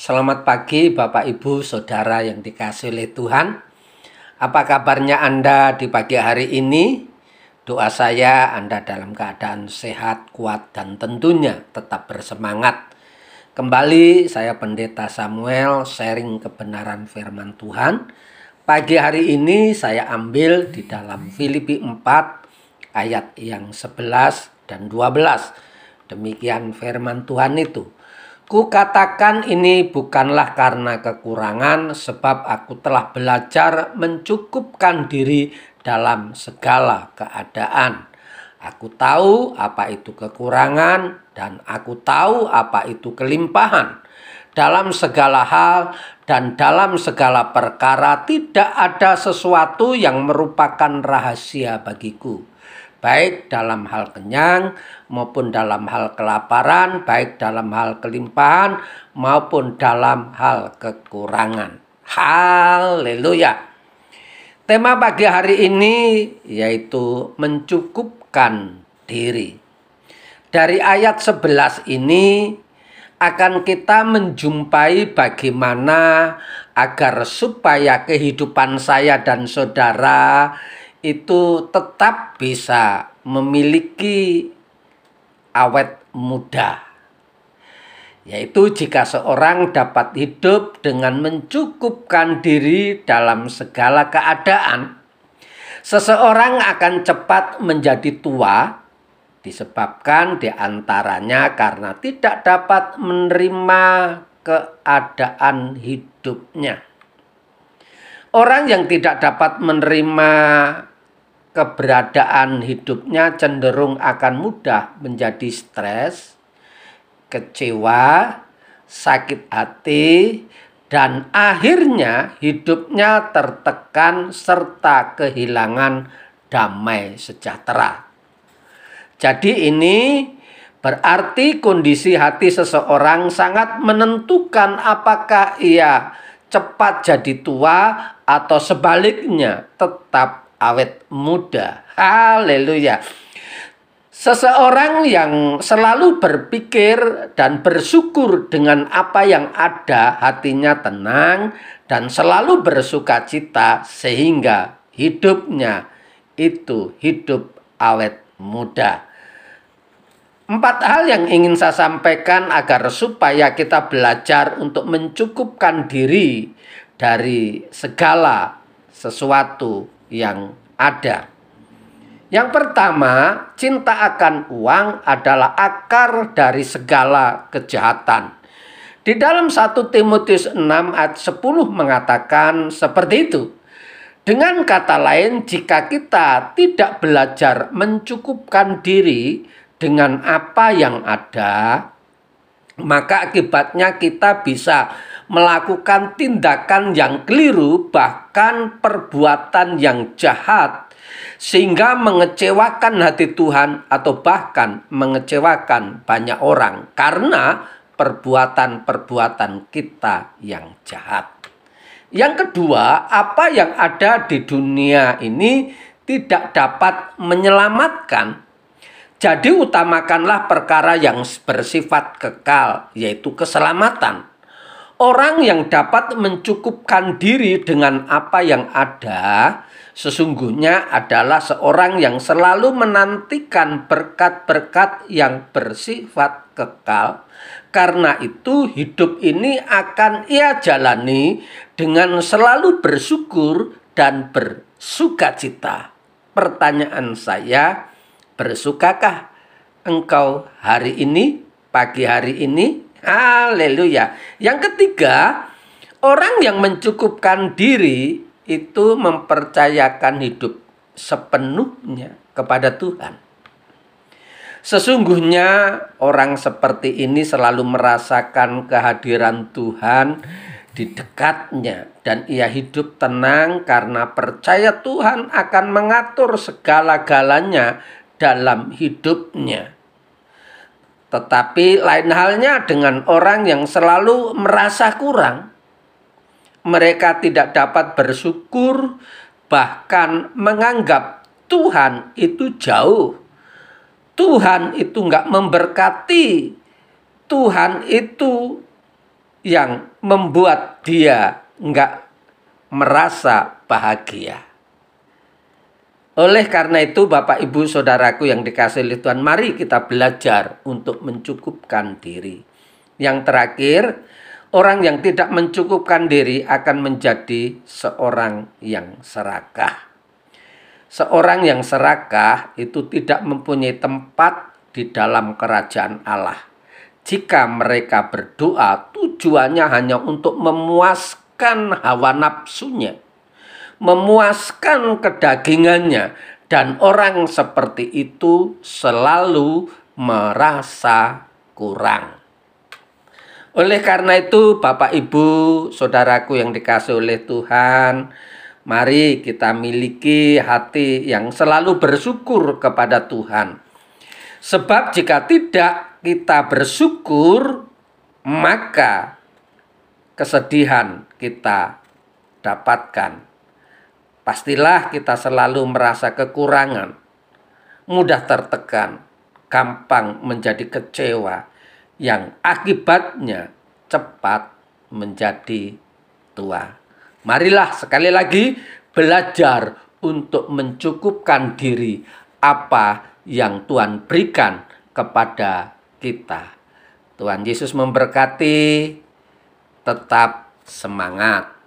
selamat pagi Bapak Ibu Saudara yang dikasih oleh Tuhan. Apa kabarnya Anda di pagi hari ini? Doa saya Anda dalam keadaan sehat, kuat, dan tentunya tetap bersemangat. Kembali saya Pendeta Samuel sharing kebenaran firman Tuhan. Pagi hari ini saya ambil di dalam Filipi 4 ayat yang 11 dan 12. Demikian firman Tuhan itu. Kukatakan ini bukanlah karena kekurangan, sebab aku telah belajar mencukupkan diri dalam segala keadaan. Aku tahu apa itu kekurangan, dan aku tahu apa itu kelimpahan. Dalam segala hal dan dalam segala perkara, tidak ada sesuatu yang merupakan rahasia bagiku baik dalam hal kenyang maupun dalam hal kelaparan, baik dalam hal kelimpahan maupun dalam hal kekurangan. Haleluya. Tema pagi hari ini yaitu mencukupkan diri. Dari ayat 11 ini akan kita menjumpai bagaimana agar supaya kehidupan saya dan saudara itu tetap bisa memiliki awet muda. Yaitu jika seorang dapat hidup dengan mencukupkan diri dalam segala keadaan, seseorang akan cepat menjadi tua disebabkan di antaranya karena tidak dapat menerima keadaan hidupnya. Orang yang tidak dapat menerima keberadaan hidupnya cenderung akan mudah menjadi stres, kecewa, sakit hati, dan akhirnya hidupnya tertekan serta kehilangan damai sejahtera. Jadi ini berarti kondisi hati seseorang sangat menentukan apakah ia cepat jadi tua atau sebaliknya tetap awet muda. Haleluya. Seseorang yang selalu berpikir dan bersyukur dengan apa yang ada, hatinya tenang dan selalu bersuka cita sehingga hidupnya itu hidup awet muda. Empat hal yang ingin saya sampaikan agar supaya kita belajar untuk mencukupkan diri dari segala sesuatu yang ada. Yang pertama, cinta akan uang adalah akar dari segala kejahatan. Di dalam 1 Timotius 6 ayat 10 mengatakan seperti itu. Dengan kata lain, jika kita tidak belajar mencukupkan diri dengan apa yang ada, maka akibatnya kita bisa melakukan tindakan yang keliru, bahkan perbuatan yang jahat, sehingga mengecewakan hati Tuhan, atau bahkan mengecewakan banyak orang karena perbuatan-perbuatan kita yang jahat. Yang kedua, apa yang ada di dunia ini tidak dapat menyelamatkan jadi utamakanlah perkara yang bersifat kekal, yaitu keselamatan. Orang yang dapat mencukupkan diri dengan apa yang ada, sesungguhnya adalah seorang yang selalu menantikan berkat-berkat yang bersifat kekal. Karena itu, hidup ini akan ia jalani dengan selalu bersyukur dan bersukacita. Pertanyaan saya, bersukakah engkau hari ini, pagi hari ini? Haleluya. Yang ketiga, orang yang mencukupkan diri itu mempercayakan hidup sepenuhnya kepada Tuhan. Sesungguhnya orang seperti ini selalu merasakan kehadiran Tuhan di dekatnya dan ia hidup tenang karena percaya Tuhan akan mengatur segala-galanya dalam hidupnya. Tetapi lain halnya dengan orang yang selalu merasa kurang. Mereka tidak dapat bersyukur, bahkan menganggap Tuhan itu jauh. Tuhan itu nggak memberkati. Tuhan itu yang membuat dia nggak merasa bahagia. Oleh karena itu Bapak Ibu Saudaraku yang dikasih oleh Tuhan Mari kita belajar untuk mencukupkan diri. Yang terakhir Orang yang tidak mencukupkan diri akan menjadi seorang yang serakah. Seorang yang serakah itu tidak mempunyai tempat di dalam kerajaan Allah. Jika mereka berdoa tujuannya hanya untuk memuaskan hawa nafsunya, memuaskan kedagingannya, dan orang seperti itu selalu merasa kurang. Oleh karena itu, Bapak, Ibu, saudaraku yang dikasih oleh Tuhan, mari kita miliki hati yang selalu bersyukur kepada Tuhan. Sebab, jika tidak, kita bersyukur, maka kesedihan kita dapatkan. Pastilah kita selalu merasa kekurangan, mudah tertekan, gampang menjadi kecewa, yang akibatnya cepat menjadi tua. Marilah sekali lagi belajar untuk mencukupkan diri apa yang Tuhan berikan kepada kita. Tuhan Yesus memberkati, tetap semangat.